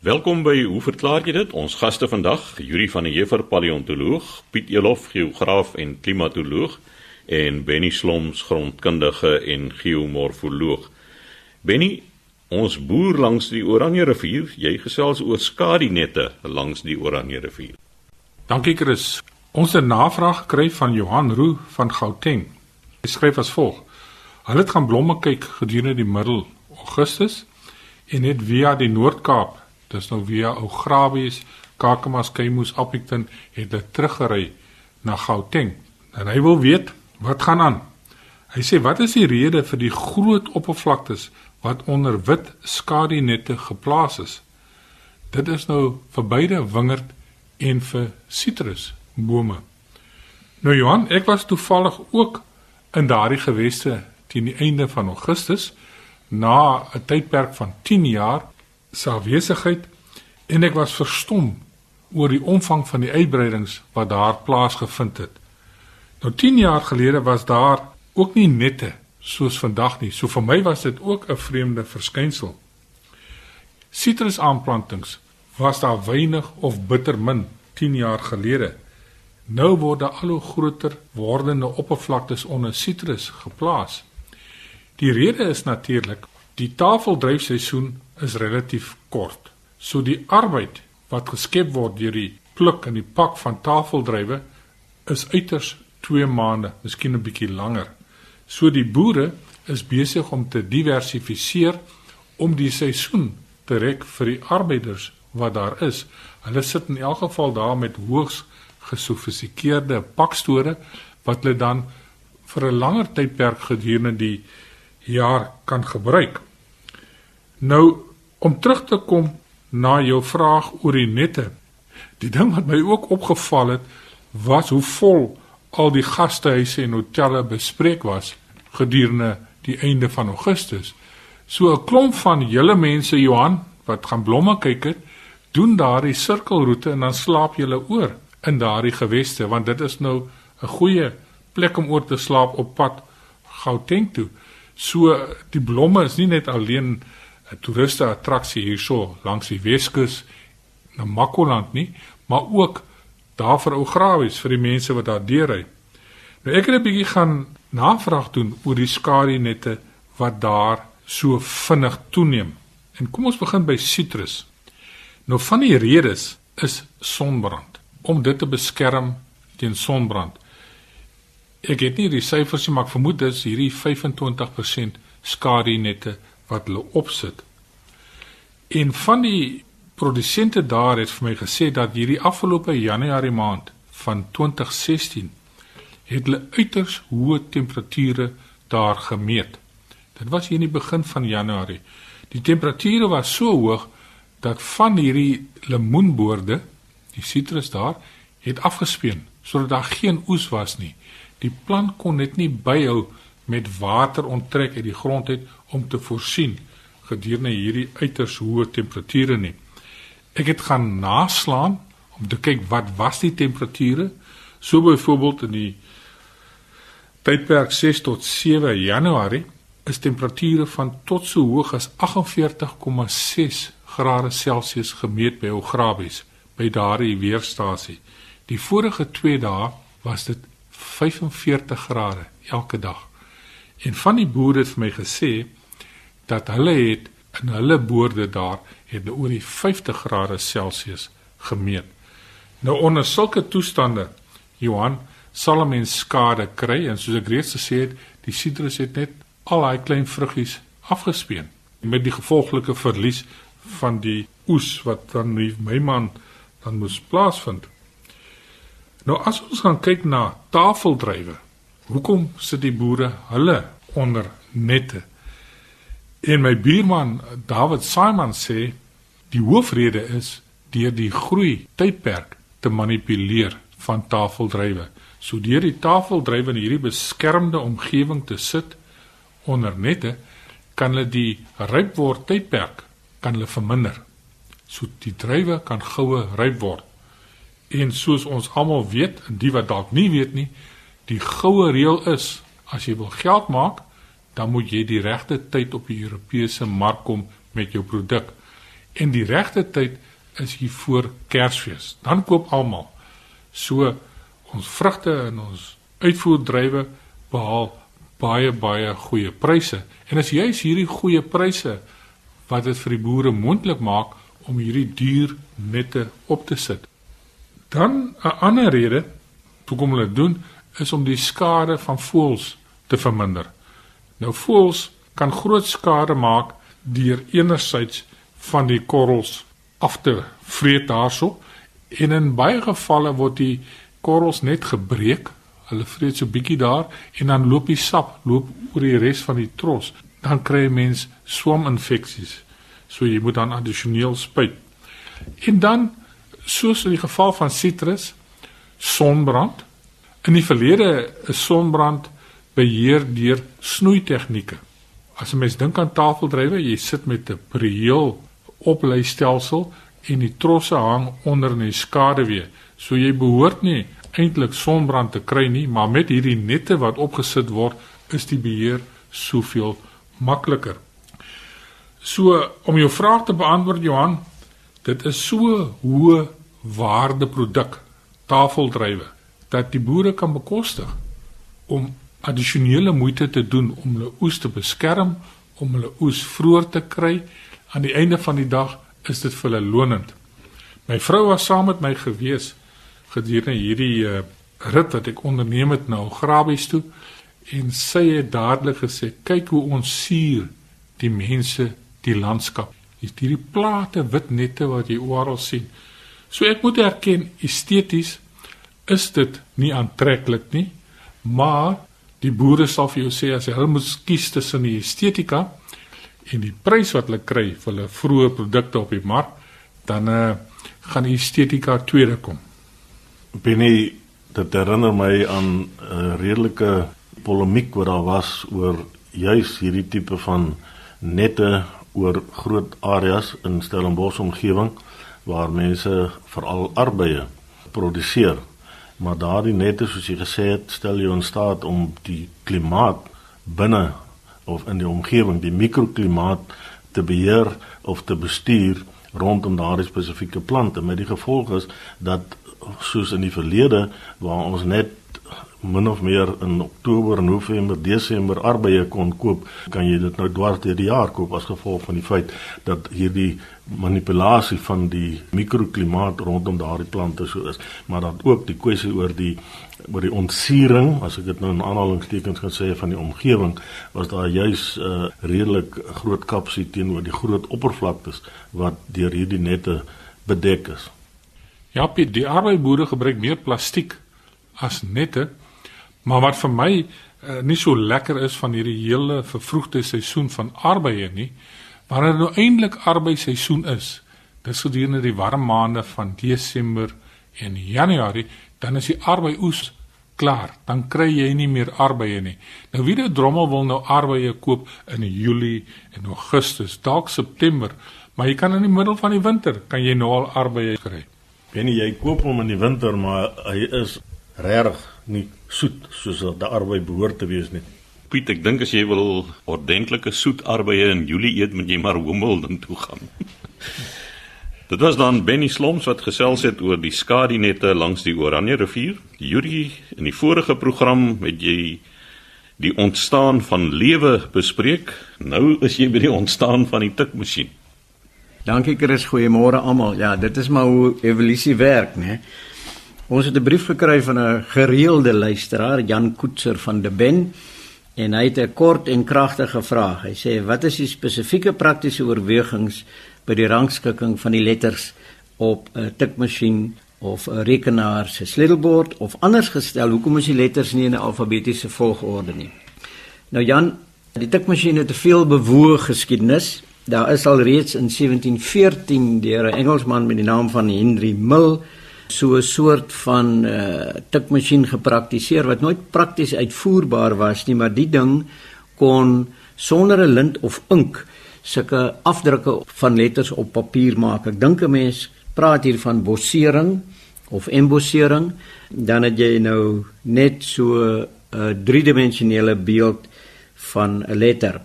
Welkom by Hoe verklaar jy dit? Ons gaste vandag, Yuri van der Heever, paleontoloog, Piet Elof, geograaf en klimatoloog en Benny Sloms, grondkundige en geomorfoloog. Benny, ons boer langs die Oranje rivier, jy gesels oor skadinette langs die Oranje rivier. Dankie Chris. Ons het navraag gekry van Johan Roo van Gauteng. Hy skryf as volg: Hulle het gaan blomme kyk gedurende die middel Augustus en het via die Noord-Kaap dis nou via ou Grabies, Kakamas, Kaimus, Appington het hulle teruggery na Gauteng. En hy wil weet wat gaan aan. Hy sê wat is die rede vir die groot oppervlaktes wat onder wit skadinette geplaas is? Dit is nou vir beide wingerd en vir sitrusbome. Nou Johan, ek was toevallig ook in daardie geweste teen die einde van Augustus na 'n tydperk van 10 jaar se afwesigheid en ek was verstom oor die omvang van die uitbreidings wat daar plaasgevind het. Nou 10 jaar gelede was daar ook nie nette soos vandag nie. So vir my was dit ook 'n vreemde verskynsel. Sitrusaanplantings was daar weinig of bitter min 10 jaar gelede. Nou word daar al hoe groter wordende oppervlaktes onder sitrus geplaas. Die rede is natuurlik die tafeldryfseisoen is relatief kort. So die arbeid wat geskep word deur die pluk en die pak van tafeldrywe is uiters 2 maande, miskien 'n bietjie langer. So die boere is besig om te diversifiseer om die seisoen te rek vir die arbeiders wat daar is. Hulle sit in elk geval daar met hoogs gesofistikeerde pakstore wat hulle dan vir 'n langer tydperk gedurende die jaar kan gebruik. Nou om terug te kom na jou vraag oor die nette. Die ding wat my ook opgeval het was hoe vol al die gastehuise en hotelle bespreek was gedurende die einde van Augustus. So 'n klomp van julle mense Johan wat gaan blomme kyk het, doen daardie sirkelroete en dan slaap julle oor in daardie geweste want dit is nou 'n goeie plek om oor te slaap op pad Gauteng toe. So die blomme is nie net alleen 'n toeriste attraksie hierso langs die Weskus na Makoland nie, maar ook daar vir ou grawies vir die mense wat daar deurry. Nou ek het 'n bietjie gaan navraag doen oor die skadinette wat daar so vinnig toeneem. En kom ons begin by sitrus. Nou van die redes is sonbrand om dit te beskerm teen sonbrand. Ek het nie die syfers nie, maar ek vermoed dis hierdie 25% skadinette wat hulle opsit. En van die produsente daar het vir my gesê dat hierdie afgelope Januarie maand van 2016 het hulle uiters hoë temperature daar gemeet. Dit was hier in die begin van Januarie. Die temperature was so hoog dat van hierdie lemoenboorde, die sitrus daar, het afgespeen sodat daar geen oes was nie. Die plant kon dit nie byhou met water onttrek uit die grond het om te voorsien gedurende hierdie uiters hoë temperature nie. Ek het gaan naslaan om te kyk wat was die temperature so byvoorbeeld in die tydperk 6 tot 7 Januarie is temperature van tot so hoog as 48,6 grade Celsius gemeet by Ograbies by daardie weerstasie. Die vorige 2 dae was dit 45 grade elke dag. En van die boere het vir my gesê dat hulle het in hulle boorde daar het oor die 50 grade Celsius gemeet. Nou onder sulke toestande, Johan, sal 'n mens skade kry en soos ek reeds gesê het, die sitrus het net al daai klein vruggies afgespeen met die gevolglike verlies van die oes wat dan my man dan moes plaasvind. Nou as ons gaan kyk na tafeldrywe, hoekom sit die boere hulle onder nette? En my buurman David Simon sê die hoofrede is deur die groei tydperk te manipuleer van tafeldrywe. So deur die tafeldrywe in hierdie beskermde omgewing te sit onder nette kan hulle die ryp word tydperk kan hulle verminder. So die drywe kan goue ryp word. En soos ons almal weet, en die wat dalk nie weet nie, die goue reël is as jy wil geld maak, dan moet jy die regte tyd op die Europese mark kom met jou produk. En die regte tyd is hier voor Kersfees. Dan koop almal. So ons vrugte en ons uitvoerdrywe behaal baie baie goeie pryse. En as jy is hierdie goeie pryse wat dit vir die boere moontlik maak om hierdie duur nette op te sit. Dan 'n ander rede hoekom hulle doen is om die skade van voëls te verminder. Nou voëls kan groot skade maak deur enerzijds van die korrels af te vreet daarso en in baie gevalle word die korrels net gebreek. Hulle vreet so bietjie daar en dan loop die sap loop oor die res van die tros. Dan kry jy mens swaminfeksies. So jy moet dan addisioneel spuit. En dan soos in die geval van sitrus sonbrand. In die verlede is sonbrand beheer deur snoei tegnieke. As 'n mens dink aan tafeldrywe, jy sit met 'n prieel opleistelsel en die trosse hang onder in die skaduwee. So jy behoort nie eintlik sonbrand te kry nie, maar met hierdie nette wat opgesit word, is die beheer soveel makliker. So om jou vraag te beantwoord Johan, dit is so hoë waarde produk tafeldrywe dat die boere kan bekostig om addisionele moeite te doen om hulle oes te beskerm, om hulle oes vroeër te kry. Aan die einde van die dag is dit vir hulle lonend. My vrou was saam met my gewees gedurende hierdie uh, rit wat ek onderneem het na Grabies toe en sy het dadelik gesê kyk hoe ons suur die mense die landskap. Dis hierdie plate wit nette wat jy oral sien. So ek moet erken esteties is dit nie aantreklik nie, maar die boere sal vir jou sê as hulle moet kies tussen die estetika en die prys wat hulle kry vir hulle vroeë produkte op die mark, dan uh, gaan die estetika tweede kom. Binne dit herinner my aan 'n uh, redelike polemiek wat daar was oor juis hierdie tipe van nette oor groot areas in Stellenbosch omgewing waar mense veral arbeie produseer. Maar daardie nette soos jy gesê het, stel jou in staat om die klimaat binne of in die omgewing, die mikroklimaat te beheer of te bestuur rondom daardie spesifieke plante. Met die gevolg is dat soos in die verlede waar ons net min of meer in Oktober, November, Desember arbeie kon koop, kan jy dit nou dwars deur die jaar koop as gevolg van die feit dat hierdie manipulasie van die mikroklimaat rondom daardie plante so is, maar dan ook die kwessie oor die oor die ontsiering, as ek dit nou in aanhalingstekens kan sê van die omgewing, was daar juis 'n uh, redelik groot kapsie teenoor die groot oppervlaktes wat deur hierdie nette bedek is. Ja, die arbeidsboere gebruik meer plastiek as nette Maar wat vir my uh, nie so lekker is van hierdie hele vervroegde seisoen van arbeie nie, wanneer nou eintlik arbeidsseisoen is, dis gedurende die warm maande van Desember en Januarie, dan is die arbeioes klaar, dan kry jy nie meer arbeie nie. Nou wie die drommel wil nou arbeie koop in Julie en Augustus, dalk September, maar jy kan in die middel van die winter kan jy nou al arbeie kry. Benie jy koop hom in die winter, maar hy is regtig nie soet soos wat die arbeid behoort te wees nie. Piet, ek dink as jy wil ordentlike soet arbeie in Julie eet, moet jy maar Homelden toe gaan. Dit was dan Benny Sloms wat gesels het oor die skadinette langs die Oranje rivier. Yuri, in die vorige program het jy die ontstaan van lewe bespreek. Nou is jy by die ontstaan van die tikmasjien. Dankie Chris, goeiemôre almal. Ja, dit is maar hoe evolusie werk, né? Ons het 'n brief gekry van 'n gereelde luisteraar, Jan Koetser van De Ben, en hy het 'n kort en kragtige vraag. Hy sê: "Wat is die spesifieke praktiese oorwegings by die rangskikking van die letters op 'n tikmasjien of 'n rekenaar se sleutelbord of anders gestel, hoekom is die letters nie in 'n alfabetiese volgorde nie?" Nou Jan, die tikmasjien het 'n veel bewoë geskiedenis. Daar is al reeds in 1714 deur 'n Engelsman met die naam van Henry Mill so 'n soort van uh, tikmasjien gepraktiseer wat nooit prakties uitvoerbaar was nie, maar die ding kon sonder 'n lint of ink sulke afdrukke van letters op papier maak. Ek dink 'n mens praat hier van bossering of embossering, dan het jy nou net so 'n driedimensionele beeld van 'n letter.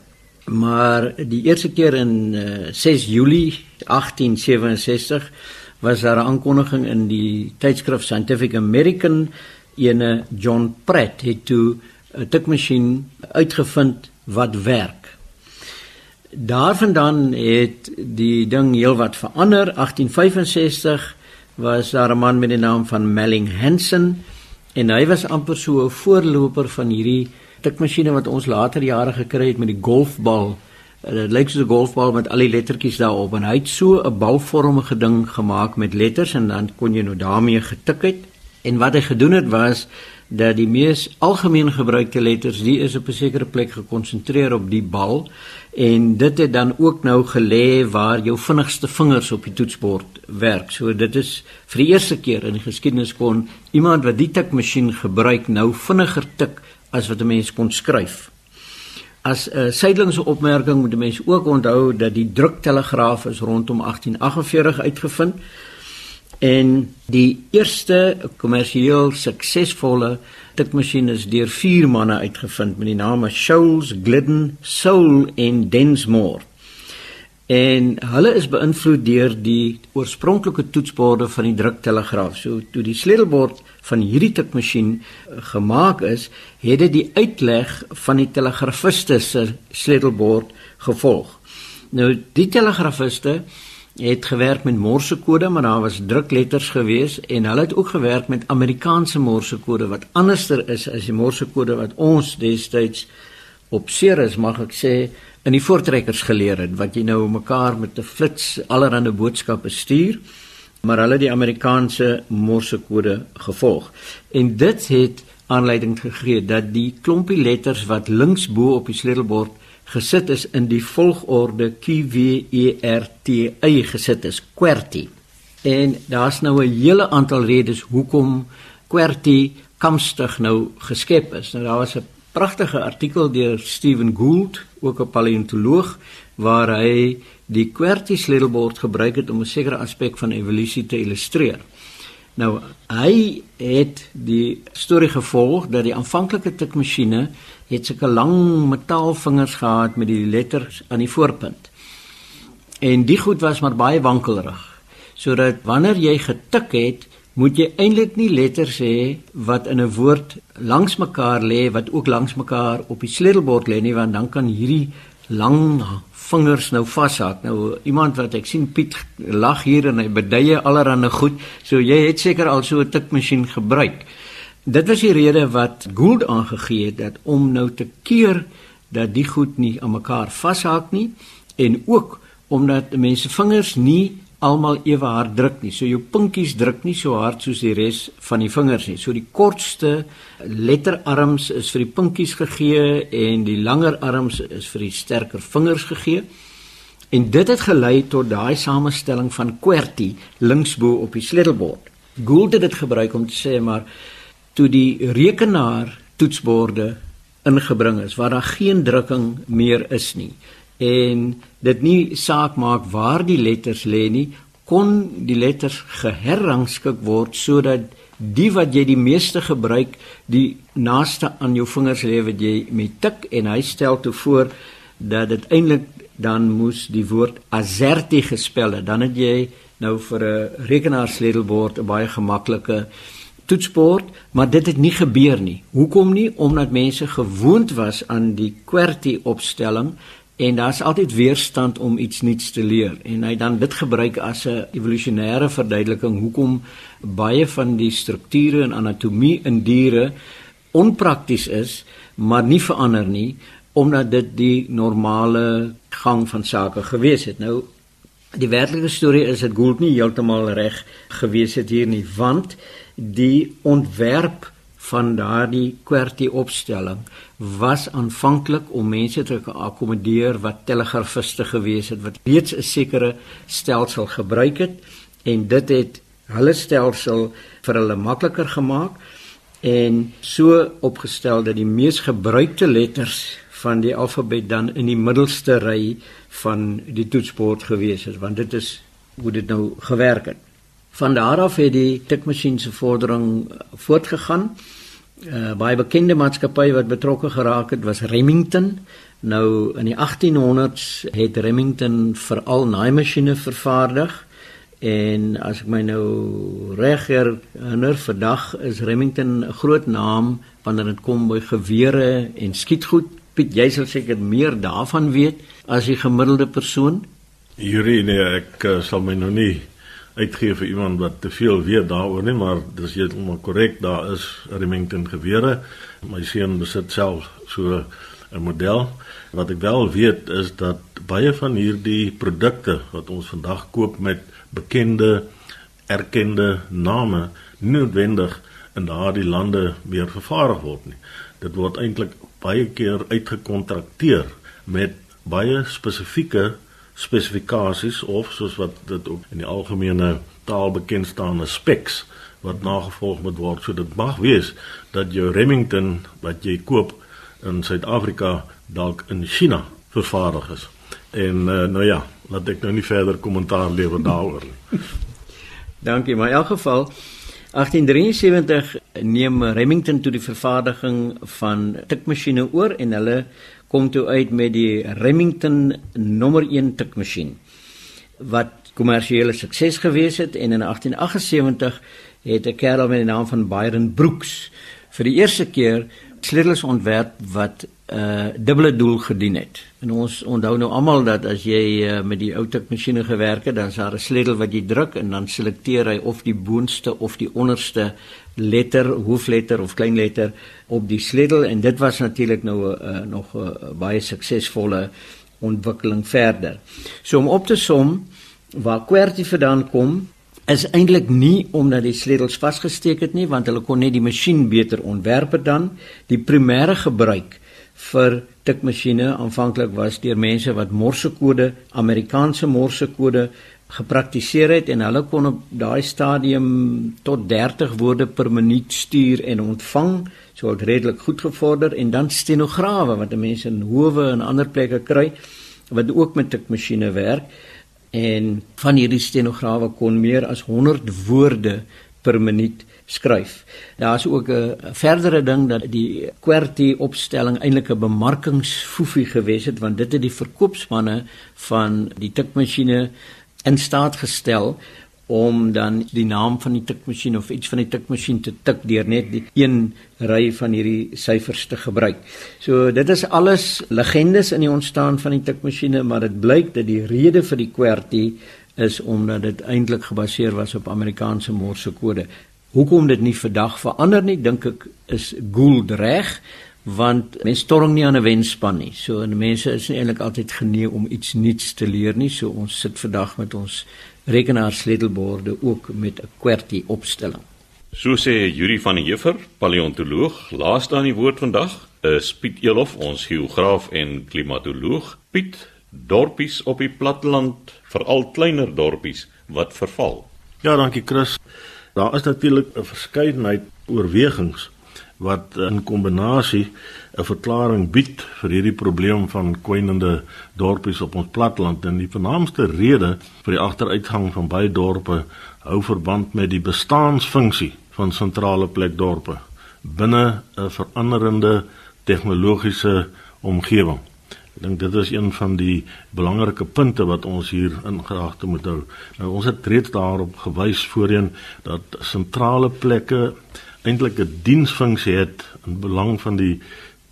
Maar die eerste keer in uh, 6 Julie 1867 was daar 'n aankondiging in die tydskrif Scientific American ene John Pratt het toe 'n tikmasjien uitgevind wat werk. Daarvandaan het die ding heelwat verander. 1865 was daar 'n man met die naam van Melling Hansen en hy was amper so 'n voorloper van hierdie tikmasjiene wat ons later jare gekry het met die golfbal. Dit lyk soos 'n golfbal met al die lettertjies daarop en hy het so 'n balvormige ding gemaak met letters en dan kon jy nou daarmee getik het. En wat hy gedoen het was dat die mees algemeen gebruikte letters die is op 'n sekere plek gekonsentreer op die bal en dit het dan ook nou gelê waar jou vinnigste vingers op die toetsbord werk. So dit is vir die eerste keer in die geskiedenis kon iemand wat die tikmasjien gebruik nou vinniger tik as wat 'n mens kon skryf. As 'n uh, sydelingse opmerking moet 'n mens ook onthou dat die druktelegraaf is rondom 1848 uitgevind En die eerste kommersieel suksesvolle tikmasjien is deur vier manne uitgevind met die name Scholes, Glidden, Soul en Densmore. En hulle is beïnvloed deur die oorspronklike toetsborde van die druktelegraaf. So toe die sleutelbord van hierdie tikmasjien eh, gemaak is, het dit die uitleg van die telegrafiste se sleutelbord gevolg. Nou die telegrafiste het gewerk met morsekode, maar daar was drukletters gewees en hulle het ook gewerk met Amerikaanse morsekode wat anderster is as die morsekode wat ons destyds op Ceres mag ek sê in die voortrekkers geleer het wat jy nou mekaar met 'n flits allerlei boodskappe stuur maar hulle die Amerikaanse morsekode gevolg en dit het aanleiding gegee dat die klompie letters wat links bo op die sleutelbord gesit is in die volgorde Q W E R T Y gesit is QWERTY. En daar's nou 'n hele aantal redes hoekom QWERTY kamstig nou geskep is. Nou daar was 'n pragtige artikel deur Stephen Gould, ook 'n paleontoloog, waar hy die QWERTY sleutelbord gebruik het om 'n sekere aspek van evolusie te illustreer. Nou hy het die storie gevolg dat die aanvanklike tikmasjiene het sulke lang metaalvingers gehad met die letters aan die voorpunt. En die goed was maar baie wankelrig. Sodat wanneer jy getik het, moet jy eintlik nie letters hê wat in 'n woord langs mekaar lê wat ook langs mekaar op die sleutelbord lê nie, want dan kan hierdie lang vingers nou vashak. Nou iemand wat ek sien Piet lag hier en hy beduie allerhande goed. So jy het seker al so 'n tikmasjien gebruik. Dit was die rede wat Gould aangegee het dat om nou te keer dat die goed nie aan mekaar vashak nie en ook omdat mense vingers nie almal ewe hard druk nie. So jou pinkies druk nie so hard soos die res van die vingers nie. So die kortste letterarms is vir die pinkies gegee en die langer arms is vir die sterker vingers gegee. En dit het gelei tot daai samestelling van QWERTY linksbo op die sleutelbord. Gould het dit gebruik om te sê maar toe die rekenaar toetsborde ingebring is waar daar geen drukking meer is nie en dit nie saak maak waar die letters lê nie kon die letters geherrangskik word sodat die wat jy die meeste gebruik die naaste aan jou vingers lê wat jy met tik en hy stel toe voor dat dit eintlik dan moes die woord azerti gespel het. Dan het jy nou vir 'n rekenaarsleutelbord 'n baie gemaklike toetsbord maar dit het nie gebeur nie. Hoekom nie? Omdat mense gewoond was aan die QWERTY opstelling en daar's altyd weerstand om iets nuuts te leer. En hy dan dit gebruik as 'n evolusionêre verduideliking hoekom baie van die strukture en anatomie in diere onprakties is maar nie verander nie omdat dit die normale gang van sake gewees het. Nou die werklike storie is dit Gould nie heeltemal reg gewees het hier nie want die ontwerp van daardie QWERTY opstelling was aanvanklik om mense te akkommodeer wat telegrafiste gewees het wat reeds 'n sekere stelsel gebruik het en dit het hulle stelsel vir hulle makliker gemaak en so opgestel dat die mees gebruikte letters van die alfabet dan in die middelste ry van die toetsbord gewees het want dit is hoe dit nou gewerk het. Van daar af het die tikmasjien se vordering voortgegaan uh, baie bekende maatskappy wat betrokke geraak het was Remington. Nou in die 1800s het Remington veral naaimasjiene vervaardig en as ek my nou reg herinner, vandag is Remington 'n groot naam wanneer dit kom by gewere en skietgoed. Piet, jy sal seker meer daarvan weet as die gemiddelde persoon. Hierdie nee, ek uh, sal my nou nie uitgee vir iemand wat te veel weet daaroor nie, maar dis heeltemal korrek, daar is Remington gewere. My seun besit self so 'n model. Wat ek wel weet is dat baie van hierdie produkte wat ons vandag koop met bekende erkende name nie noodwendig in daardie lande meer vervaardig word nie. Dit word eintlik baie keer uitgekontrakteer met baie spesifieke spesifikasies of soos wat dit ook in die algemene taal bekend staan as specs wat nagevolg moet word. So dit mag wees dat jou Remington wat jy koop in Suid-Afrika dalk in China vervaardig is. En uh, nou ja, laat ek nou nie verder kommentaar lewer daaroor nie. Dankie, maar in elk geval 1873 neem Remington toe die vervaardiging van tikmasjiene oor en hulle kom toe uit met die Remington nommer 1 tikmasjien wat kommersiële sukses gewees het en in 1878 het 'n kerel met die naam van Byron Brooks vir die eerste keer sleutels ontwerp wat 'n uh, dubbele doel gedien het. En ons onthou nou almal dat as jy uh, met die ou tikmasjiene gewerk het, dan is daar 'n sleutel wat jy druk en dan selekteer hy of die boonste of die onderste letter, hoofletter of kleinletter op die sleutel en dit was natuurlik nou uh, nog 'n uh, baie suksesvolle ontwikkeling verder. So om op te som waar QWERTY vandaan kom, is eintlik nie omdat die sleutels vasgesteek het nie, want hulle kon net die masjien beter ontwerp het dan. Die primêre gebruik vir tikmasjiene aanvanklik was deur mense wat morsekode, Amerikaanse morsekode gepraktiseer het en hulle kon op daai stadium tot 30 woorde per minuut stuur en ontvang, so het redelik goed gevorder. En dan stenograwe wat mense in howe en ander plekke kry wat ook met tikmasjiene werk en van hierdie stenograwe kon meer as 100 woorde per minuut skryf. Daar's ook 'n verdere ding dat die QWERTY opstelling eintlik 'n bemarkingsfoefie gewees het want dit het die verkoopsmanne van die tikmasjiene in staat gestel om dan die naam van die tikmasjien of iets van die tikmasjien te tik deur net die een ry van hierdie syfers te gebruik. So dit is alles legendes in die ontstaan van die tikmasjiene, maar dit blyk dat die rede vir die QWERTY is omdat dit eintlik gebaseer was op Amerikaanse morsekode. Hoekom dit nie vandag verander nie, dink ek is Gould reg, want mense storm nie aan 'n wenspan nie. So en mense is nie eintlik altyd genee om iets nuuts te leer nie. So ons sit vandag met ons rekenaarsleutelborde ook met 'n QWERTY opstelling. So sê Yuri van der Heever, paleontoloog, laaste aan die woord vandag is Piet Elof, ons geograaf en klimatoloog. Piet, dorpies op die platteland, veral kleiner dorpies wat verval. Ja, dankie Chris. Daar is natuurlik 'n verskeidenheid oorwegings wat in kombinasie 'n verklaring bied vir hierdie probleem van kwynende dorpies op ons platteland en die vernaamste rede vir die agteruitgang van baie dorpe hou verband met die bestaansfunksie van sentrale plekdorpe binne 'n veranderende tegnologiese omgewing. Ek dink dit is een van die belangrike punte wat ons hier in gedagte moet hou. Nou ons het reeds daarop gewys voorheen dat sentrale plekke eintlik 'n diensfunksie het in belang van die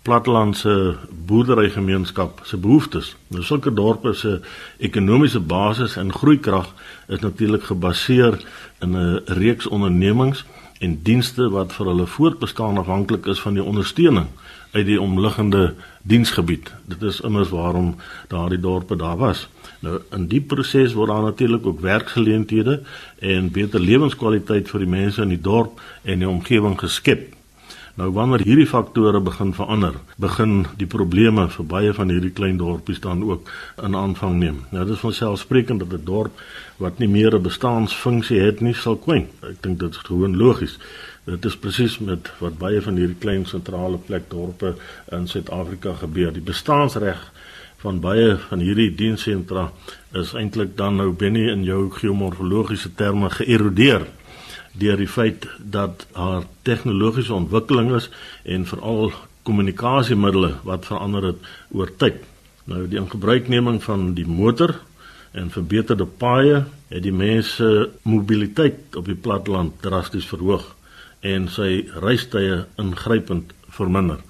plattelandse boerderygemeenskap se behoeftes. Nou sulke dorpe se ekonomiese basis en groeikrag is natuurlik gebaseer in 'n reeks ondernemings en dienste wat vir hulle voortbestaan afhanklik is van die ondersteuning uit die omliggende diensgebied. Dit is immers waarom daardie dorpe daar was. Nou in die proses word daar natuurlik ook werksgeleenthede en beter lewenskwaliteit vir die mense in die dorp en die omgewing geskep. Nou wanneer hierdie faktore begin verander, begin die probleme vir baie van hierdie klein dorpies dan ook in aanvang neem. Nou dit is vanselfsprekend dat 'n dorp wat nie meer 'n bestaansfunksie het nie, sal kwyn. Ek dink dit is gewoon logies. Dit is presies met wat baie van hierdie klein sentrale plekdorpe in Suid-Afrika gebeur. Die bestaansreg van baie van hierdie dienssentra is eintlik dan nou binne in jou geomorfologiese terme geërodeer deur die feit dat haar tegnologiese ontwikkeling is en veral kommunikasiemiddels wat verander het oor tyd. Nou die ingebruikneming van die motor en verbeterde paaie het die mense mobiliteit op die platteland drasties verhoog en sy reistye ingrypend verminder.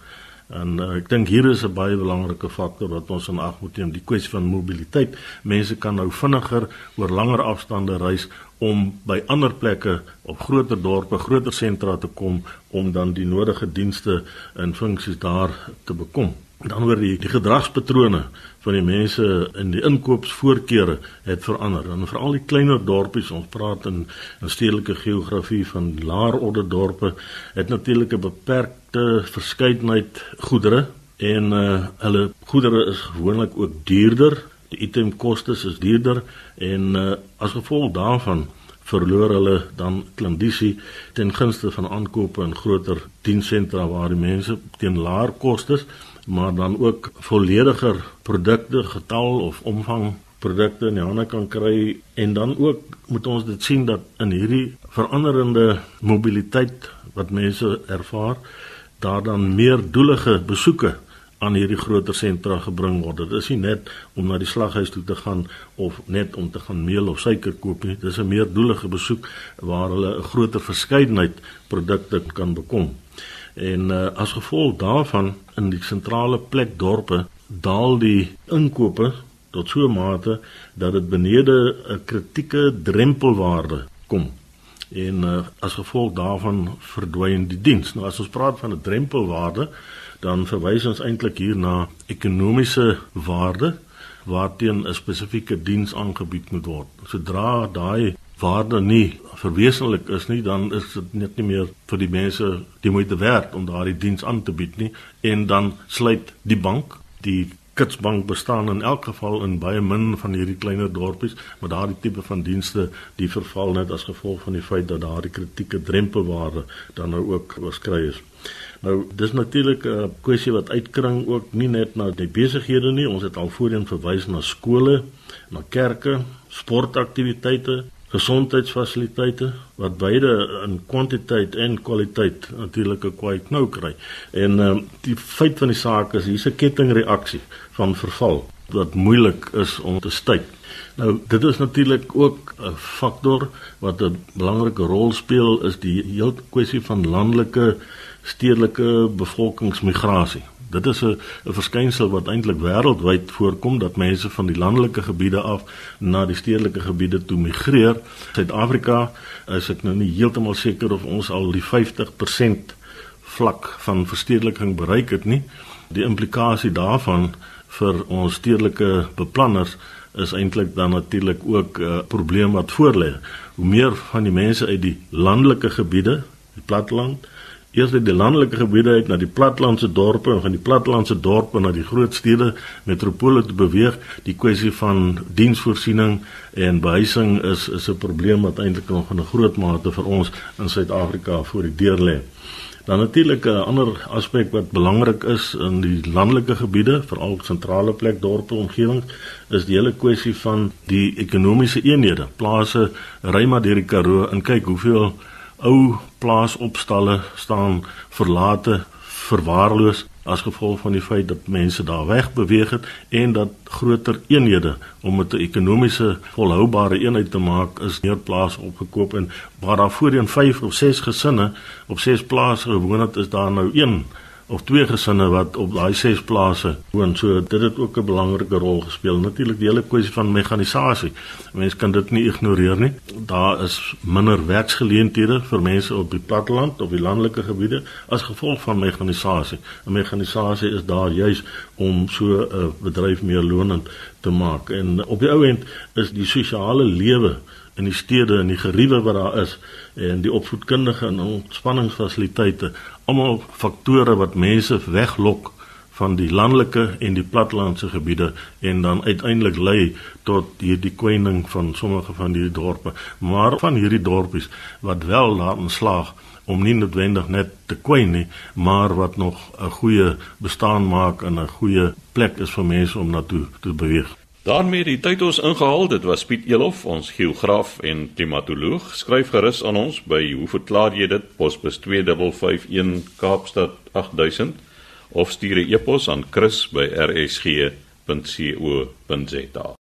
En uh, ek dink hier is 'n baie belangrike faktor wat ons in ag moet neem, die kwessie van mobiliteit. Mense kan nou vinniger oor langer afstande reis om by ander plekke op groter dorpe, groter sentra te kom om dan die nodige dienste en funksies daar te bekom. Dan oor die, die gedragspatrone van die mense in die inkoopsvoorkeure het verander. En veral die kleiner dorpies, ons praat in, in stedelike geografie van laer orde dorpe, het natuurlik 'n beperkte verskeidenheid goedere en uh, hulle goedere is gewoonlik ook duurder. Die itemkostes is duurder en uh, as gevolg daarvan verloor hulle dan klandisie ten gunste van aankope in groter dienssentra waar die mense teen laer kostes maar dan ook vollediger produkte getal of omvang produkte in die hande kan kry. En dan ook moet ons dit sien dat in hierdie veranderende mobiliteit wat mense ervaar daar dan meer doelige besoeke aan hierdie groter sentra gebring word. Dit is nie net om na die slaghuis toe te gaan of net om te gaan meel of suiker koop nie. Dit is 'n meer doelige besoek waar hulle 'n groter verskeidenheid produkte kan bekom. En uh, as gevolg daarvan in die sentrale plek dorpe daal die inkope tot so 'n mate dat dit benede 'n kritieke drempelwaarde kom. En uh, as gevolg daarvan verdwyn die diens. Nou as ons praat van 'n drempelwaarde, dan verwys ons eintlik hier na ekonomiese waarde waarteen 'n spesifieke diens aangebied moet word. Sodra daai waarde nie verwesenlik is nie, dan is dit net nie meer vir die mense die moeite werd om daardie diens aan te bied nie en dan sluit die bank, die Kitsbank bestaan in elk geval in baie min van hierdie kleiner dorpies, maar daardie tipe van dienste die verval net as gevolg van die feit dat daardie kritieke drempelwaarde dan nou ook oorskry is. Nou dis natuurlik 'n kwessie wat uitkring ook nie net na die besighede nie, ons het al voorheen verwys na skole, na kerke, sportaktiwiteite, gesondheidsfasiliteite wat beide in kwantiteit en kwaliteit natuurlik 'n kwai knou kry. En uh, die feit van die saak is hier's 'n kettingreaksie van verval wat moeilik is om te staak. Nou dit is natuurlik ook 'n faktor wat 'n belangrike rol speel is die hele kwessie van landelike stedelike bevolkingsmigrasie. Dit is 'n 'n verskynsel wat eintlik wêreldwyd voorkom dat mense van die landelike gebiede af na die stedelike gebiede toe migreer. Suid-Afrika is ek nou nie heeltemal seker of ons al die 50% vlak van verstedeliking bereik het nie. Die implikasie daarvan vir ons stedelike beplanners is eintlik dan natuurlik ook 'n uh, probleem wat voorlê. Hoe meer van die mense uit die landelike gebiede, die platteland, eers uit die landelike gebiede uit na die plattelandse dorpe en van die plattelandse dorpe na die groot stede metropole te beweeg. Die kwessie van diensvoorsiening en behuising is is 'n probleem wat eintlik nog in 'n groot mate vir ons in Suid-Afrika voor die deur lê. Dan natuurlik 'n ander aspek wat belangrik is in die landelike gebiede veral sentrale plek dorpe omgewings is die hele kwessie van die ekonomiese eenhede. Plase ry maar deur die Karoo en kyk hoeveel ou plaasopstalle staan verlate, verwaarloos as gevolg van die feit dat mense daar weg beweeg het en dat groter eenhede om met 'n ekonomiese volhoubare eenheid te maak is meer plaas opgekoop en waar daar voorheen 5 of 6 gesinne op 6 plase gewoon het is daar nou 1 of twee gesinne wat op daai ses plase woon. So dit het ook 'n belangrike rol gespeel. Natuurlik die hele kwessie van mekanisasie. Mense kan dit nie ignoreer nie. Daar is minder werksgeleenthede vir mense op die platteland of die landelike gebiede as gevolg van mekanisasie. En mekanisasie is daar juis om so 'n uh, bedryf meer lonend te maak. En op die ou end is die sosiale lewe in die stede en die geriewe wat daar is en die opvoedkundige en ontspanningsfasiliteite almal faktore wat mense weglok van die landelike en die plattelandse gebiede en dan uiteindelik lei tot hierdie kwyning van sommige van hierdie dorpe. Maar van hierdie dorpies wat wel daarin slaag om nie noodwendig net te kwyn nie maar wat nog 'n goeie bestaan maak en 'n goeie plek is vir mense om na toe te beweeg daarmee die tyd ons ingehaal. Dit was Piet Elof, ons geograaf en klimatoloog. Skryf gerus aan ons by hoe verklaar jy dit? Posbus 2551 Kaapstad 8000 of stuur 'n e-pos aan chris@rsg.co.za.